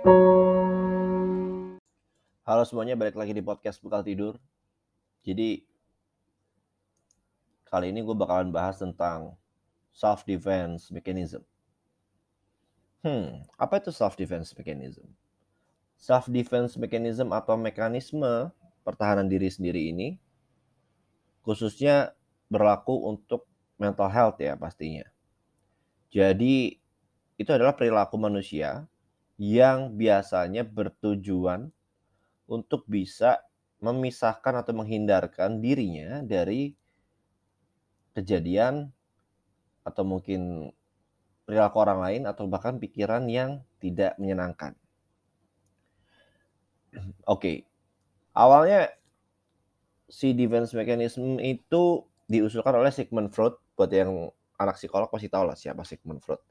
Halo semuanya, balik lagi di podcast Bekal Tidur. Jadi, kali ini gue bakalan bahas tentang self defense mechanism. Hmm, apa itu self defense mechanism? Self defense mechanism atau mekanisme pertahanan diri sendiri ini khususnya berlaku untuk mental health ya pastinya. Jadi, itu adalah perilaku manusia yang biasanya bertujuan untuk bisa memisahkan atau menghindarkan dirinya dari kejadian atau mungkin perilaku orang lain atau bahkan pikiran yang tidak menyenangkan. Oke, okay. awalnya si defense mechanism itu diusulkan oleh Sigmund Freud. Buat yang anak psikolog pasti tahu lah siapa Sigmund Freud.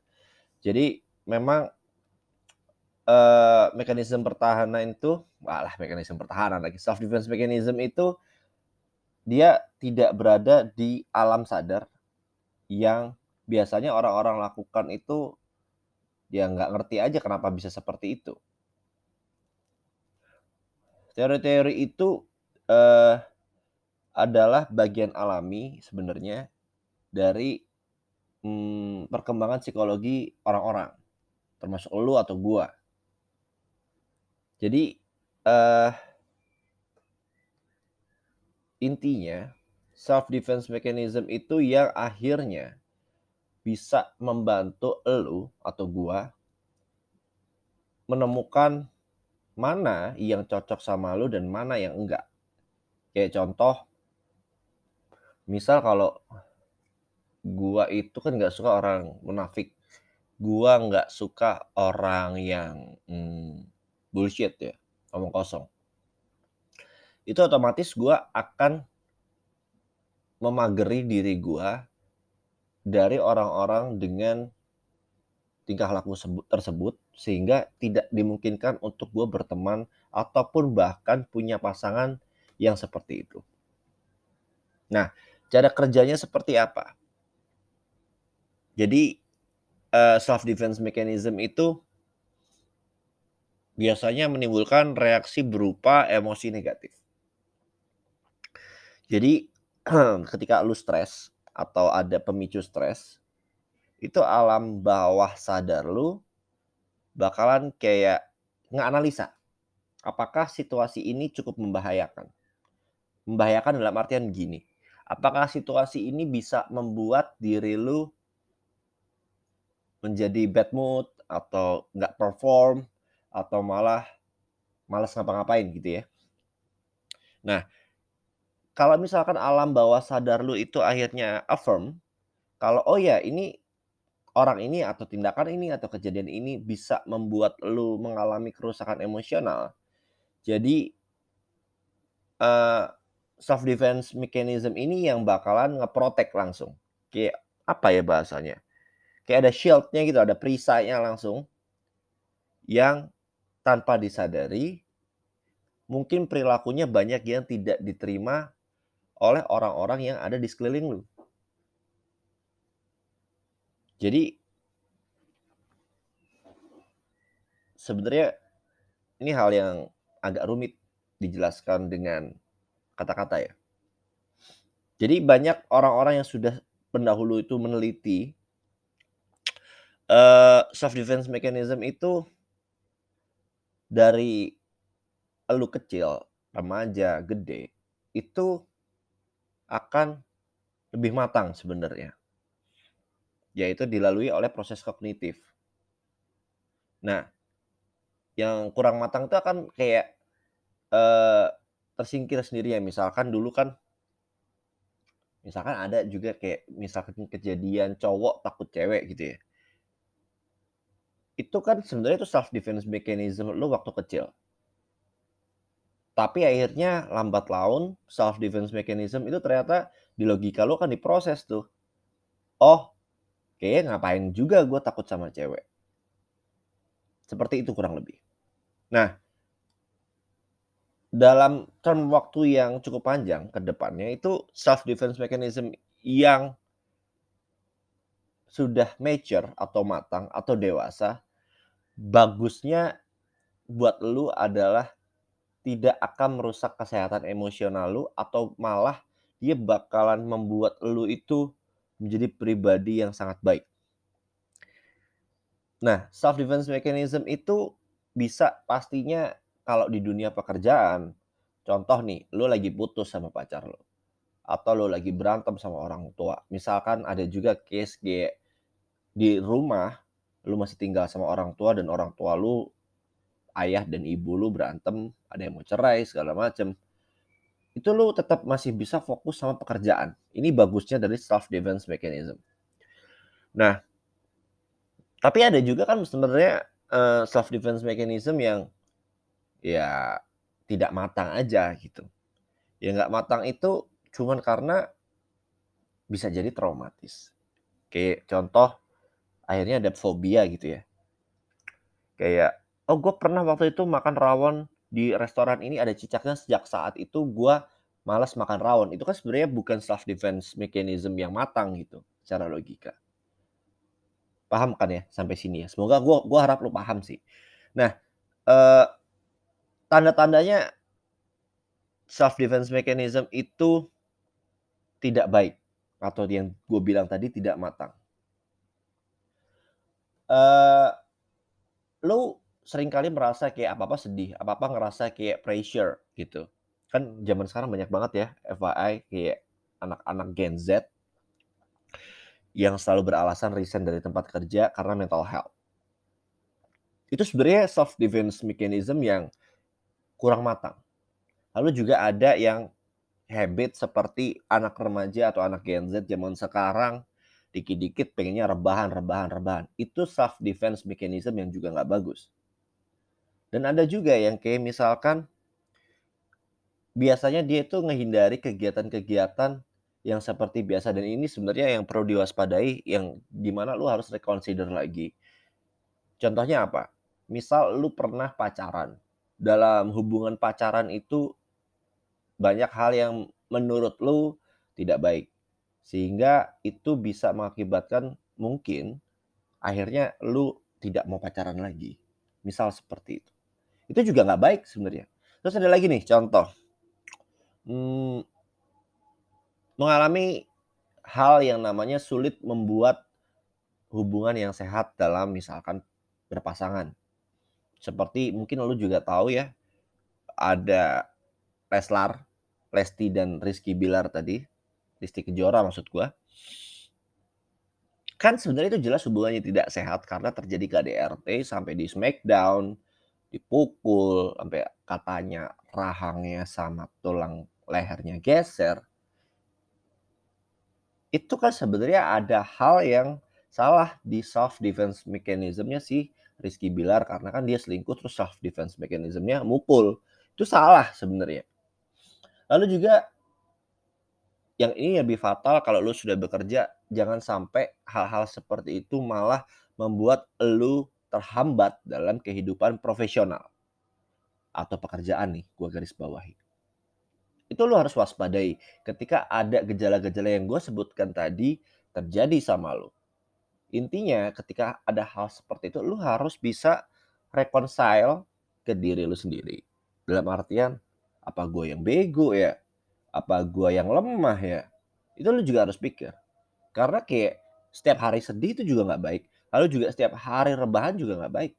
Jadi memang uh, mekanisme pertahanan itu, malah mekanisme pertahanan lagi self defense mechanism itu dia tidak berada di alam sadar yang biasanya orang-orang lakukan itu dia nggak ngerti aja kenapa bisa seperti itu. Teori-teori itu uh, adalah bagian alami sebenarnya dari hmm, perkembangan psikologi orang-orang, termasuk lu atau gua. Jadi, uh, intinya self defense mechanism itu yang akhirnya bisa membantu elu atau gua menemukan mana yang cocok sama lu dan mana yang enggak. Kayak contoh, misal kalau gua itu kan nggak suka orang munafik, gua nggak suka orang yang hmm, bullshit ya, omong kosong. Itu otomatis gue akan memageri diri gue dari orang-orang dengan tingkah laku tersebut sehingga tidak dimungkinkan untuk gue berteman ataupun bahkan punya pasangan yang seperti itu. Nah, cara kerjanya seperti apa? Jadi uh, eh, self defense mechanism itu biasanya menimbulkan reaksi berupa emosi negatif. Jadi ketika lu stres atau ada pemicu stres, itu alam bawah sadar lu bakalan kayak ngeanalisa apakah situasi ini cukup membahayakan. Membahayakan dalam artian gini, apakah situasi ini bisa membuat diri lu menjadi bad mood atau nggak perform atau malah malas ngapa-ngapain gitu ya. Nah, kalau misalkan alam bawah sadar lu itu akhirnya affirm, kalau oh ya ini orang ini atau tindakan ini atau kejadian ini bisa membuat lu mengalami kerusakan emosional. Jadi uh, eh, self defense mechanism ini yang bakalan ngeprotek langsung. Kayak apa ya bahasanya? Kayak ada shieldnya gitu, ada perisainya langsung yang tanpa disadari, mungkin perilakunya banyak yang tidak diterima oleh orang-orang yang ada di sekeliling lu. Jadi sebenarnya ini hal yang agak rumit dijelaskan dengan kata-kata ya. Jadi banyak orang-orang yang sudah pendahulu itu meneliti uh, eh, self defense mechanism itu dari lu kecil, remaja, gede, itu akan lebih matang sebenarnya. Yaitu dilalui oleh proses kognitif. Nah, yang kurang matang itu akan kayak uh, tersingkir sendiri ya. Misalkan dulu kan misalkan ada juga kayak misalkan kejadian cowok takut cewek gitu ya itu kan sebenarnya itu self defense mechanism lo waktu kecil. Tapi akhirnya lambat laun self defense mechanism itu ternyata di logika lo kan diproses tuh. Oh, kayaknya ngapain juga gue takut sama cewek. Seperti itu kurang lebih. Nah, dalam term waktu yang cukup panjang ke depannya itu self defense mechanism yang sudah mature atau matang atau dewasa bagusnya buat lu adalah tidak akan merusak kesehatan emosional lu atau malah dia bakalan membuat lu itu menjadi pribadi yang sangat baik. Nah, self defense mechanism itu bisa pastinya kalau di dunia pekerjaan, contoh nih, lu lagi putus sama pacar lu atau lu lagi berantem sama orang tua. Misalkan ada juga case kayak di rumah lu masih tinggal sama orang tua dan orang tua lu ayah dan ibu lu berantem, ada yang mau cerai segala macem. Itu lu tetap masih bisa fokus sama pekerjaan. Ini bagusnya dari self defense mechanism. Nah, tapi ada juga kan sebenarnya uh, self defense mechanism yang ya tidak matang aja gitu. Ya nggak matang itu cuman karena bisa jadi traumatis. Kayak contoh akhirnya ada fobia gitu ya. Kayak oh gue pernah waktu itu makan rawon di restoran ini ada cicaknya sejak saat itu gue malas makan rawon. Itu kan sebenarnya bukan self defense mechanism yang matang gitu secara logika. Paham kan ya sampai sini ya? Semoga gue gua harap lu paham sih. Nah, eh, tanda-tandanya self defense mechanism itu tidak baik atau yang gue bilang tadi tidak matang. Eh, lu sering kali merasa kayak apa-apa sedih, apa-apa ngerasa kayak pressure gitu. Kan zaman sekarang banyak banget ya FYI kayak anak-anak Gen Z yang selalu beralasan resign dari tempat kerja karena mental health. Itu sebenarnya self defense mechanism yang kurang matang. Lalu juga ada yang habit seperti anak remaja atau anak Gen Z zaman sekarang dikit-dikit pengennya rebahan, rebahan, rebahan. Itu self defense mechanism yang juga nggak bagus. Dan ada juga yang kayak misalkan biasanya dia itu menghindari kegiatan-kegiatan yang seperti biasa dan ini sebenarnya yang perlu diwaspadai yang di mana lu harus reconsider lagi. Contohnya apa? Misal lu pernah pacaran. Dalam hubungan pacaran itu banyak hal yang menurut lu tidak baik. Sehingga itu bisa mengakibatkan mungkin akhirnya lu tidak mau pacaran lagi. Misal seperti itu. Itu juga nggak baik sebenarnya. Terus ada lagi nih contoh. Hmm, mengalami hal yang namanya sulit membuat hubungan yang sehat dalam misalkan berpasangan. Seperti mungkin lu juga tahu ya, ada Leslar, Lesti dan Rizky Bilar tadi, Rizky Kejora maksud gua. Kan sebenarnya itu jelas hubungannya tidak sehat karena terjadi KDRT sampai di Smackdown, dipukul, sampai katanya rahangnya sama tulang lehernya geser. Itu kan sebenarnya ada hal yang salah di self defense mechanismnya si Rizky Bilar karena kan dia selingkuh terus self defense mechanismnya mukul. Itu salah sebenarnya. Lalu juga yang ini lebih fatal kalau lu sudah bekerja jangan sampai hal-hal seperti itu malah membuat lu terhambat dalam kehidupan profesional atau pekerjaan nih gua garis bawahi itu lo harus waspadai ketika ada gejala-gejala yang gue sebutkan tadi terjadi sama lo. Intinya ketika ada hal seperti itu lo harus bisa reconcile ke diri lo sendiri. Dalam artian apa gue yang bego ya? Apa gue yang lemah ya? Itu lo juga harus pikir. Karena kayak setiap hari sedih itu juga nggak baik. Lalu juga setiap hari rebahan juga nggak baik.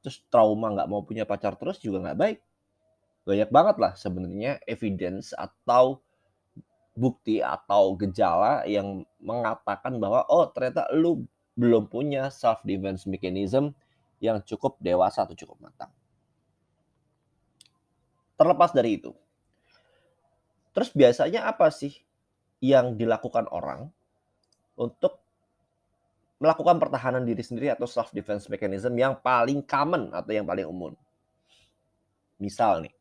Terus trauma nggak mau punya pacar terus juga nggak baik banyak banget lah sebenarnya evidence atau bukti atau gejala yang mengatakan bahwa oh ternyata lu belum punya self defense mechanism yang cukup dewasa atau cukup matang. Terlepas dari itu. Terus biasanya apa sih yang dilakukan orang untuk melakukan pertahanan diri sendiri atau self defense mechanism yang paling common atau yang paling umum? Misal nih,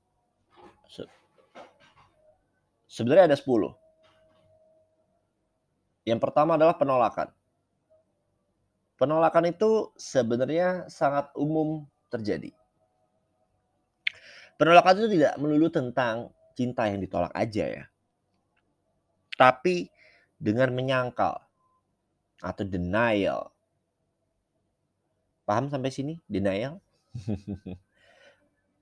Sebenarnya ada 10. Yang pertama adalah penolakan. Penolakan itu sebenarnya sangat umum terjadi. Penolakan itu tidak melulu tentang cinta yang ditolak aja ya. Tapi dengan menyangkal atau denial. Paham sampai sini? Denial?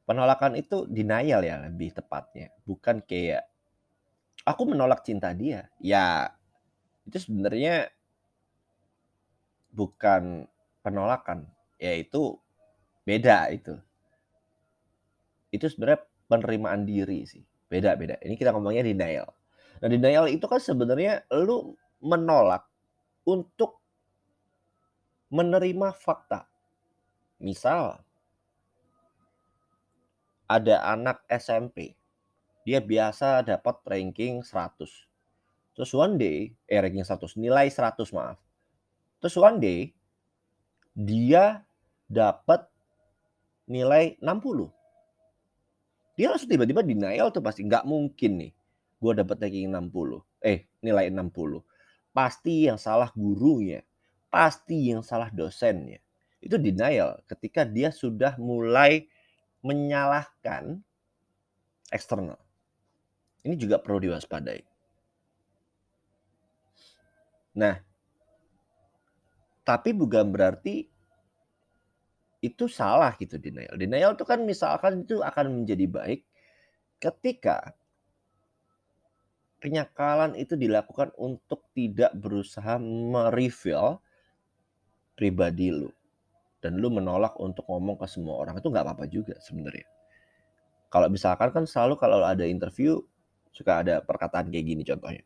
Penolakan itu denial ya lebih tepatnya, bukan kayak, "Aku menolak cinta dia." Ya, itu sebenarnya bukan penolakan, ya itu beda itu. Itu sebenarnya penerimaan diri sih, beda beda. Ini kita ngomongnya denial. Nah, denial itu kan sebenarnya lu menolak untuk menerima fakta. Misal ada anak SMP, dia biasa dapat ranking 100. Terus one day, eh ranking 100, nilai 100 maaf. Terus one day, dia dapat nilai 60. Dia langsung tiba-tiba denial tuh pasti, nggak mungkin nih gue dapat ranking 60, eh nilai 60. Pasti yang salah gurunya, pasti yang salah dosennya. Itu denial ketika dia sudah mulai menyalahkan eksternal. Ini juga perlu diwaspadai. Nah, tapi bukan berarti itu salah gitu denial. Denial itu kan misalkan itu akan menjadi baik ketika penyakalan itu dilakukan untuk tidak berusaha mereveal pribadi lu dan lu menolak untuk ngomong ke semua orang itu nggak apa-apa juga sebenarnya. Kalau misalkan kan selalu kalau ada interview suka ada perkataan kayak gini contohnya.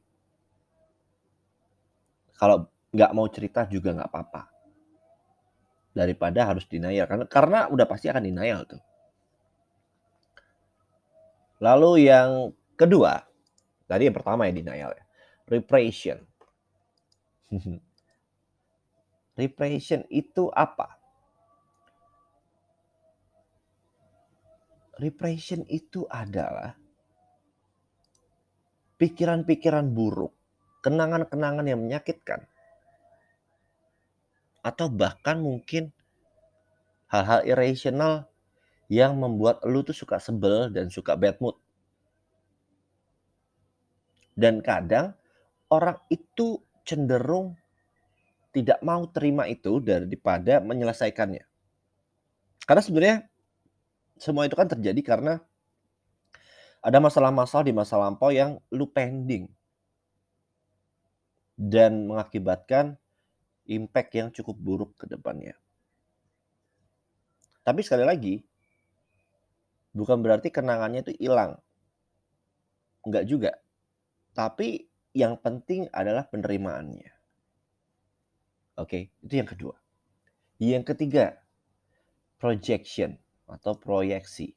Kalau nggak mau cerita juga nggak apa-apa. Daripada harus denial karena karena udah pasti akan denial tuh. Lalu yang kedua, tadi yang pertama ya denial ya. Repression. Repression itu apa? Repression itu adalah pikiran-pikiran buruk, kenangan-kenangan yang menyakitkan, atau bahkan mungkin hal-hal irrational yang membuat lu tuh suka sebel dan suka bad mood. Dan kadang orang itu cenderung tidak mau terima itu daripada menyelesaikannya. Karena sebenarnya semua itu kan terjadi karena ada masalah-masalah di masa lampau yang lu pending dan mengakibatkan impact yang cukup buruk ke depannya. Tapi sekali lagi, bukan berarti kenangannya itu hilang. Enggak juga. Tapi yang penting adalah penerimaannya. Oke, itu yang kedua. Yang ketiga, projection atau proyeksi.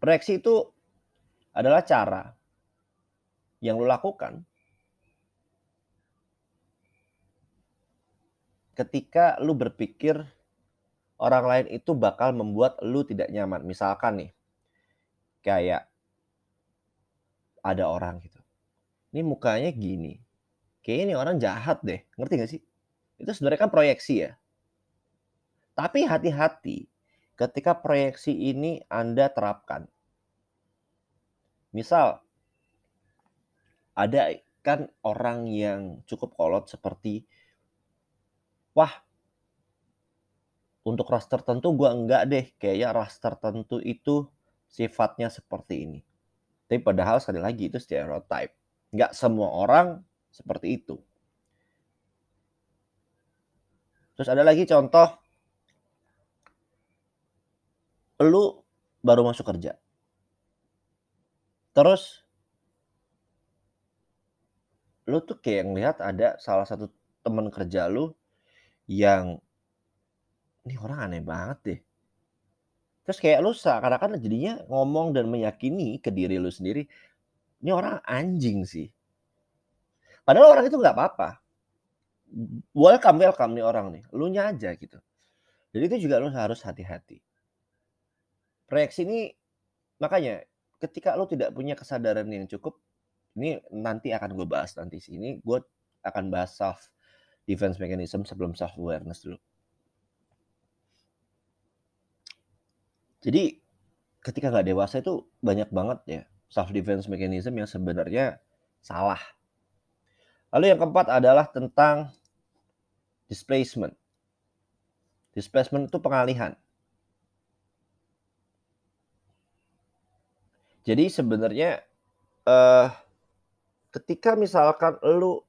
Proyeksi itu adalah cara yang lo lakukan ketika lu berpikir orang lain itu bakal membuat lu tidak nyaman. Misalkan nih, kayak ada orang gitu. Ini mukanya gini. Kayaknya ini orang jahat deh. Ngerti gak sih? Itu sebenarnya kan proyeksi ya. Tapi hati-hati ketika proyeksi ini Anda terapkan. Misal, ada kan orang yang cukup kolot seperti, wah, untuk ras tertentu gue enggak deh, kayaknya ras tertentu itu sifatnya seperti ini. Tapi padahal sekali lagi itu stereotype. Enggak semua orang seperti itu. Terus ada lagi contoh lu baru masuk kerja. Terus lu tuh kayak ngelihat ada salah satu teman kerja lu yang ini orang aneh banget deh. Terus kayak lu seakan-akan jadinya ngomong dan meyakini ke diri lu sendiri, ini orang anjing sih. Padahal orang itu nggak apa-apa. Welcome, welcome nih orang nih. Lu aja gitu. Jadi itu juga lu harus hati-hati. Proyeksi ini makanya ketika lo tidak punya kesadaran yang cukup, ini nanti akan gue bahas nanti sih. Ini gue akan bahas self defense mechanism sebelum self awareness dulu. Jadi ketika nggak dewasa itu banyak banget ya self defense mechanism yang sebenarnya salah. Lalu yang keempat adalah tentang displacement. Displacement itu pengalihan. Jadi sebenarnya eh, ketika misalkan lu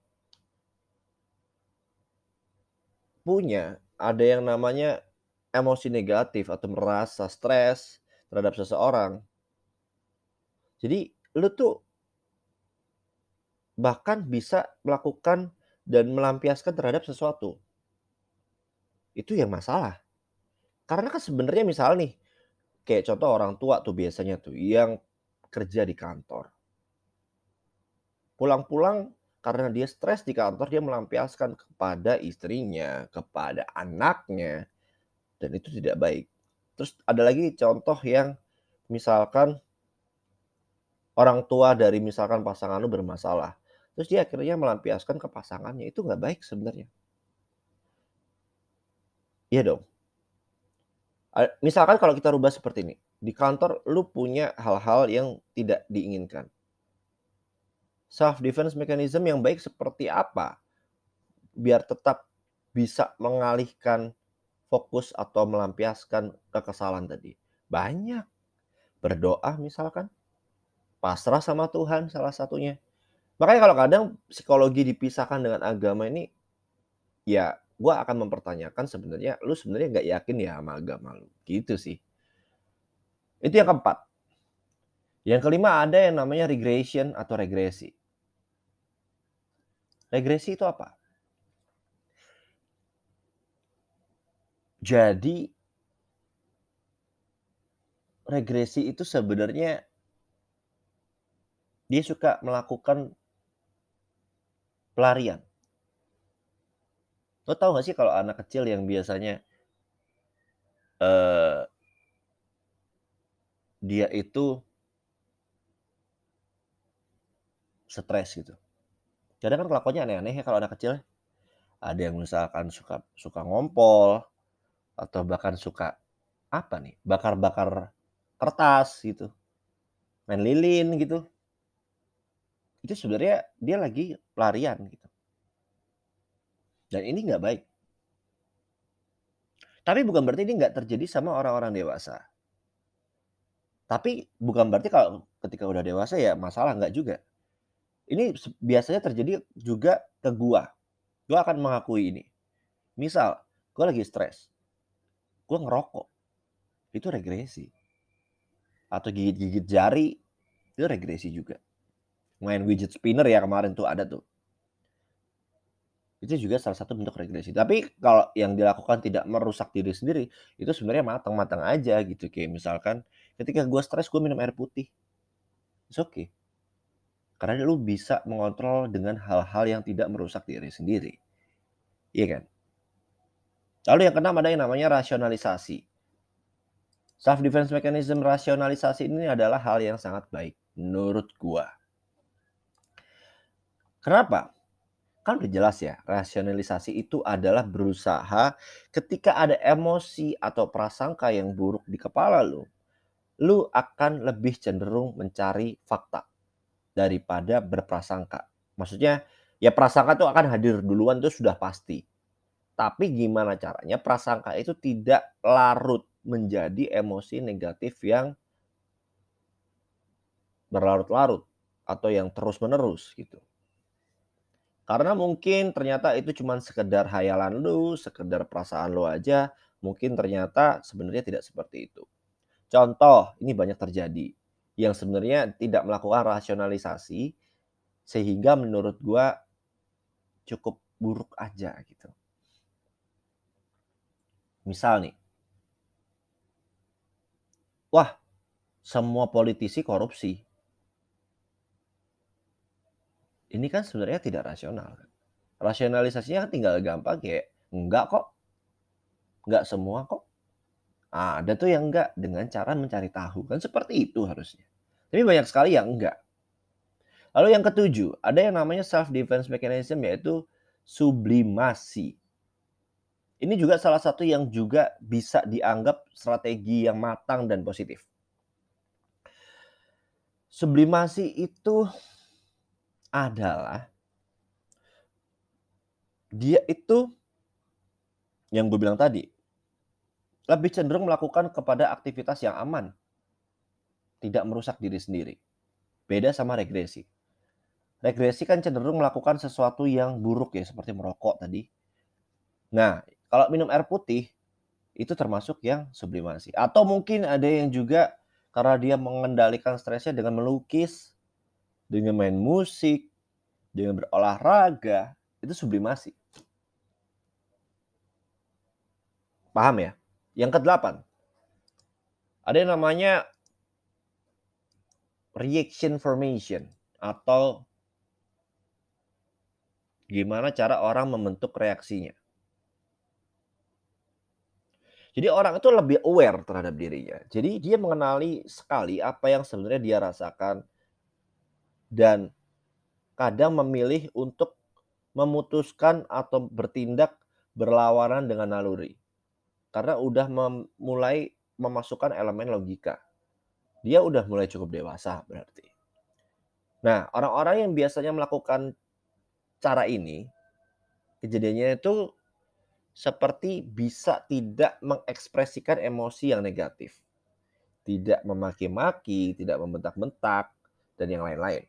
punya, ada yang namanya emosi negatif atau merasa stres terhadap seseorang. Jadi lu tuh bahkan bisa melakukan dan melampiaskan terhadap sesuatu. Itu yang masalah. Karena kan sebenarnya misal nih, kayak contoh orang tua tuh biasanya tuh yang kerja di kantor. Pulang-pulang karena dia stres di kantor, dia melampiaskan kepada istrinya, kepada anaknya, dan itu tidak baik. Terus ada lagi contoh yang misalkan orang tua dari misalkan pasangan lu bermasalah, terus dia akhirnya melampiaskan ke pasangannya, itu nggak baik sebenarnya. Iya dong. Misalkan kalau kita rubah seperti ini, di kantor lu punya hal-hal yang tidak diinginkan. Self defense mechanism yang baik seperti apa? Biar tetap bisa mengalihkan fokus atau melampiaskan kekesalan tadi. Banyak. Berdoa misalkan, pasrah sama Tuhan salah satunya. Makanya kalau kadang psikologi dipisahkan dengan agama ini, ya gua akan mempertanyakan sebenarnya lu sebenarnya nggak yakin ya sama agama lu, gitu sih. Itu yang keempat. Yang kelima ada yang namanya regression atau regresi. Regresi itu apa? Jadi regresi itu sebenarnya dia suka melakukan pelarian. Lo tahu nggak sih kalau anak kecil yang biasanya eee dia itu stres gitu. Kadang kan kelakuannya aneh-aneh ya kalau anak kecil. Ada yang misalkan suka suka ngompol, atau bahkan suka, apa nih, bakar-bakar kertas gitu, main lilin gitu. Itu sebenarnya dia lagi pelarian gitu. Dan ini nggak baik. Tapi bukan berarti ini nggak terjadi sama orang-orang dewasa. Tapi bukan berarti kalau ketika udah dewasa ya masalah, nggak juga. Ini biasanya terjadi juga ke gua. Gua akan mengakui ini. Misal, gua lagi stres, gua ngerokok, itu regresi. Atau gigit-gigit jari, itu regresi juga. Main widget spinner ya kemarin tuh ada tuh. Itu juga salah satu bentuk regresi. Tapi kalau yang dilakukan tidak merusak diri sendiri, itu sebenarnya matang-matang aja gitu. Kayak misalkan ketika gua stres, gua minum air putih. It's okay. Karena lu bisa mengontrol dengan hal-hal yang tidak merusak diri sendiri. Iya kan? Lalu yang keenam ada yang namanya rasionalisasi. Self defense mechanism rasionalisasi ini adalah hal yang sangat baik menurut gua. Kenapa? Kan udah jelas ya, rasionalisasi itu adalah berusaha ketika ada emosi atau prasangka yang buruk di kepala lu, lu akan lebih cenderung mencari fakta daripada berprasangka. Maksudnya, ya prasangka itu akan hadir duluan itu sudah pasti. Tapi gimana caranya prasangka itu tidak larut menjadi emosi negatif yang berlarut-larut atau yang terus-menerus gitu. Karena mungkin ternyata itu cuman sekedar hayalan lu, sekedar perasaan lu aja, mungkin ternyata sebenarnya tidak seperti itu. Contoh, ini banyak terjadi yang sebenarnya tidak melakukan rasionalisasi sehingga menurut gua cukup buruk aja gitu. Misal nih. Wah, semua politisi korupsi. Ini kan sebenarnya tidak rasional kan. Rasionalisasinya kan tinggal gampang kayak, "Enggak kok." "Enggak semua kok." Ada tuh yang enggak dengan cara mencari tahu, kan seperti itu harusnya. Tapi banyak sekali yang enggak. Lalu yang ketujuh, ada yang namanya self defense mechanism yaitu sublimasi. Ini juga salah satu yang juga bisa dianggap strategi yang matang dan positif. Sublimasi itu adalah dia itu yang gue bilang tadi, lebih cenderung melakukan kepada aktivitas yang aman. tidak merusak diri sendiri. Beda sama regresi. Regresi kan cenderung melakukan sesuatu yang buruk ya, seperti merokok tadi. Nah, kalau minum air putih, itu termasuk yang sublimasi. Atau mungkin ada yang juga karena dia mengendalikan stresnya dengan melukis, dengan main musik, dengan berolahraga, itu sublimasi. Paham ya? Yang kedelapan, ada yang namanya reaction formation atau Gimana cara orang membentuk reaksinya. Jadi orang itu lebih aware terhadap dirinya. Jadi dia mengenali sekali apa yang sebenarnya dia rasakan dan kadang memilih untuk memutuskan atau bertindak berlawanan dengan naluri. Karena udah mem mulai memasukkan elemen logika. Dia udah mulai cukup dewasa berarti. Nah, orang-orang yang biasanya melakukan cara ini, kejadiannya itu seperti bisa tidak mengekspresikan emosi yang negatif. Tidak memaki-maki, tidak membentak-bentak, dan yang lain-lain.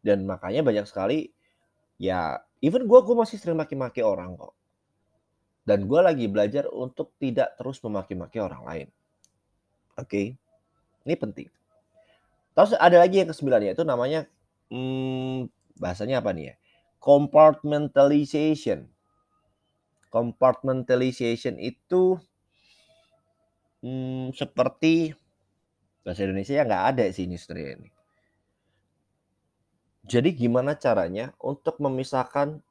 Dan makanya banyak sekali, ya even gue, gue masih sering maki-maki orang kok. Dan gue lagi belajar untuk tidak terus memaki-maki orang lain. Oke, okay? ini penting. Terus ada lagi yang kesembilan yaitu namanya hmm, bahasanya apa nih ya? compartmentalization. Compartmentalization itu hmm, seperti bahasa Indonesia ya nggak ada sih ini ini. Jadi gimana caranya untuk memisahkan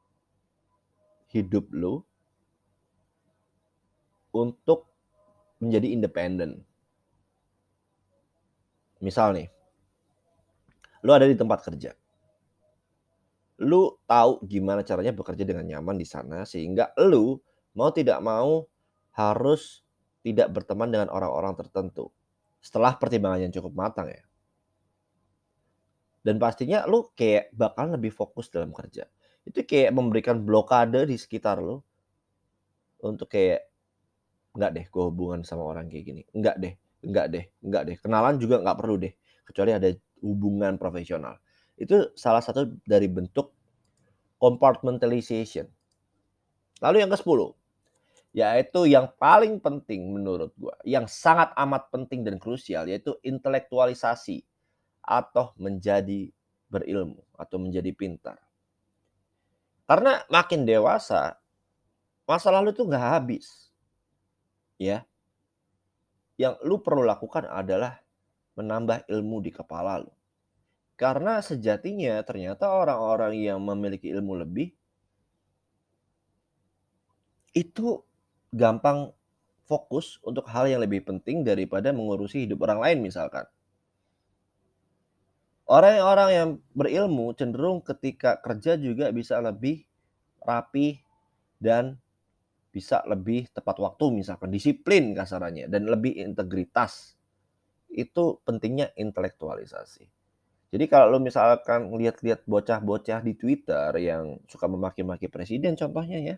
hidup lo untuk menjadi independen? Misal nih, lo ada di tempat kerja lu tahu gimana caranya bekerja dengan nyaman di sana sehingga lu mau tidak mau harus tidak berteman dengan orang-orang tertentu setelah pertimbangan yang cukup matang ya. Dan pastinya lu kayak bakal lebih fokus dalam kerja. Itu kayak memberikan blokade di sekitar lu untuk kayak enggak deh gue hubungan sama orang kayak gini. Enggak deh, enggak deh, enggak deh. Kenalan juga enggak perlu deh kecuali ada hubungan profesional. Itu salah satu dari bentuk compartmentalization. Lalu yang ke-10, yaitu yang paling penting menurut gua, yang sangat amat penting dan krusial yaitu intelektualisasi atau menjadi berilmu atau menjadi pintar. Karena makin dewasa, masa lalu itu nggak habis. Ya. Yang lu perlu lakukan adalah menambah ilmu di kepala lu. Karena sejatinya ternyata orang-orang yang memiliki ilmu lebih itu gampang fokus untuk hal yang lebih penting daripada mengurusi hidup orang lain misalkan. Orang-orang yang berilmu cenderung ketika kerja juga bisa lebih rapi dan bisa lebih tepat waktu misalkan disiplin kasarannya dan lebih integritas. Itu pentingnya intelektualisasi. Jadi kalau lo misalkan lihat-lihat bocah-bocah di Twitter yang suka memaki-maki presiden contohnya ya,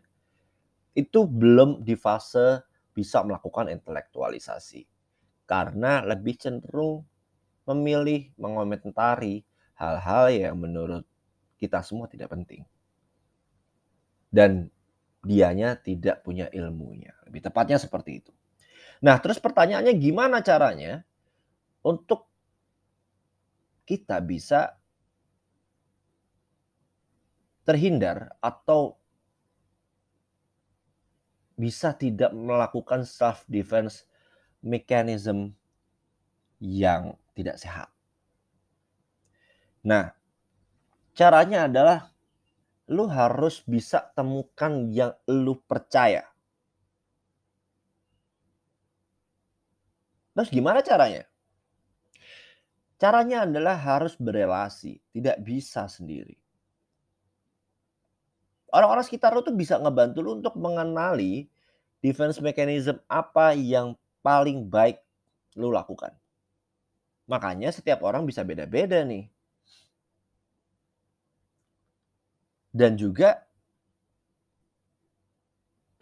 itu belum di fase bisa melakukan intelektualisasi. Karena lebih cenderung memilih mengomentari hal-hal yang menurut kita semua tidak penting. Dan dianya tidak punya ilmunya. Lebih tepatnya seperti itu. Nah, terus pertanyaannya gimana caranya untuk kita bisa terhindar atau bisa tidak melakukan self defense mechanism yang tidak sehat. Nah, caranya adalah lu harus bisa temukan yang lu percaya. Terus gimana caranya? Caranya adalah harus berelasi, tidak bisa sendiri. Orang-orang sekitar lu tuh bisa ngebantu lu untuk mengenali defense mechanism apa yang paling baik lu lakukan. Makanya setiap orang bisa beda-beda nih. Dan juga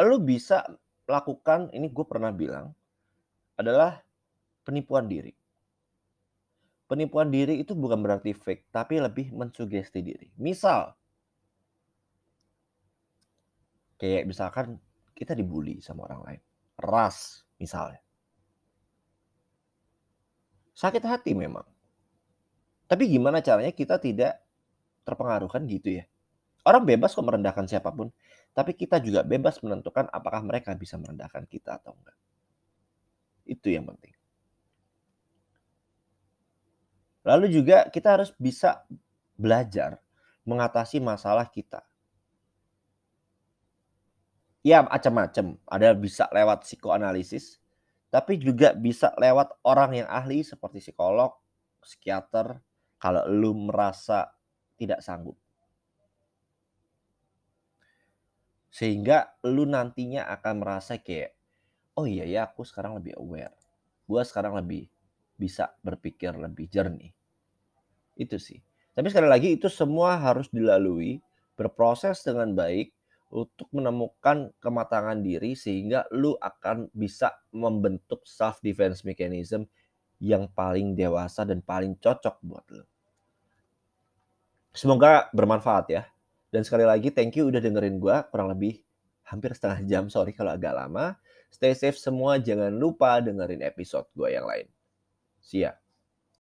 lu bisa lakukan, ini gue pernah bilang, adalah penipuan diri. Penipuan diri itu bukan berarti fake, tapi lebih mensugesti diri. Misal kayak misalkan kita dibully sama orang lain, ras misalnya. Sakit hati memang. Tapi gimana caranya kita tidak terpengaruhkan gitu ya. Orang bebas kok merendahkan siapa pun, tapi kita juga bebas menentukan apakah mereka bisa merendahkan kita atau enggak. Itu yang penting. Lalu juga kita harus bisa belajar mengatasi masalah kita. Ya macam-macam, ada bisa lewat psikoanalisis, tapi juga bisa lewat orang yang ahli seperti psikolog, psikiater, kalau lu merasa tidak sanggup. Sehingga lu nantinya akan merasa kayak, oh iya ya aku sekarang lebih aware. Gua sekarang lebih bisa berpikir lebih jernih. Itu sih. Tapi sekali lagi itu semua harus dilalui, berproses dengan baik untuk menemukan kematangan diri sehingga lu akan bisa membentuk self defense mechanism yang paling dewasa dan paling cocok buat lu. Semoga bermanfaat ya. Dan sekali lagi thank you udah dengerin gua kurang lebih hampir setengah jam. Sorry kalau agak lama. Stay safe semua, jangan lupa dengerin episode gue yang lain. See ya.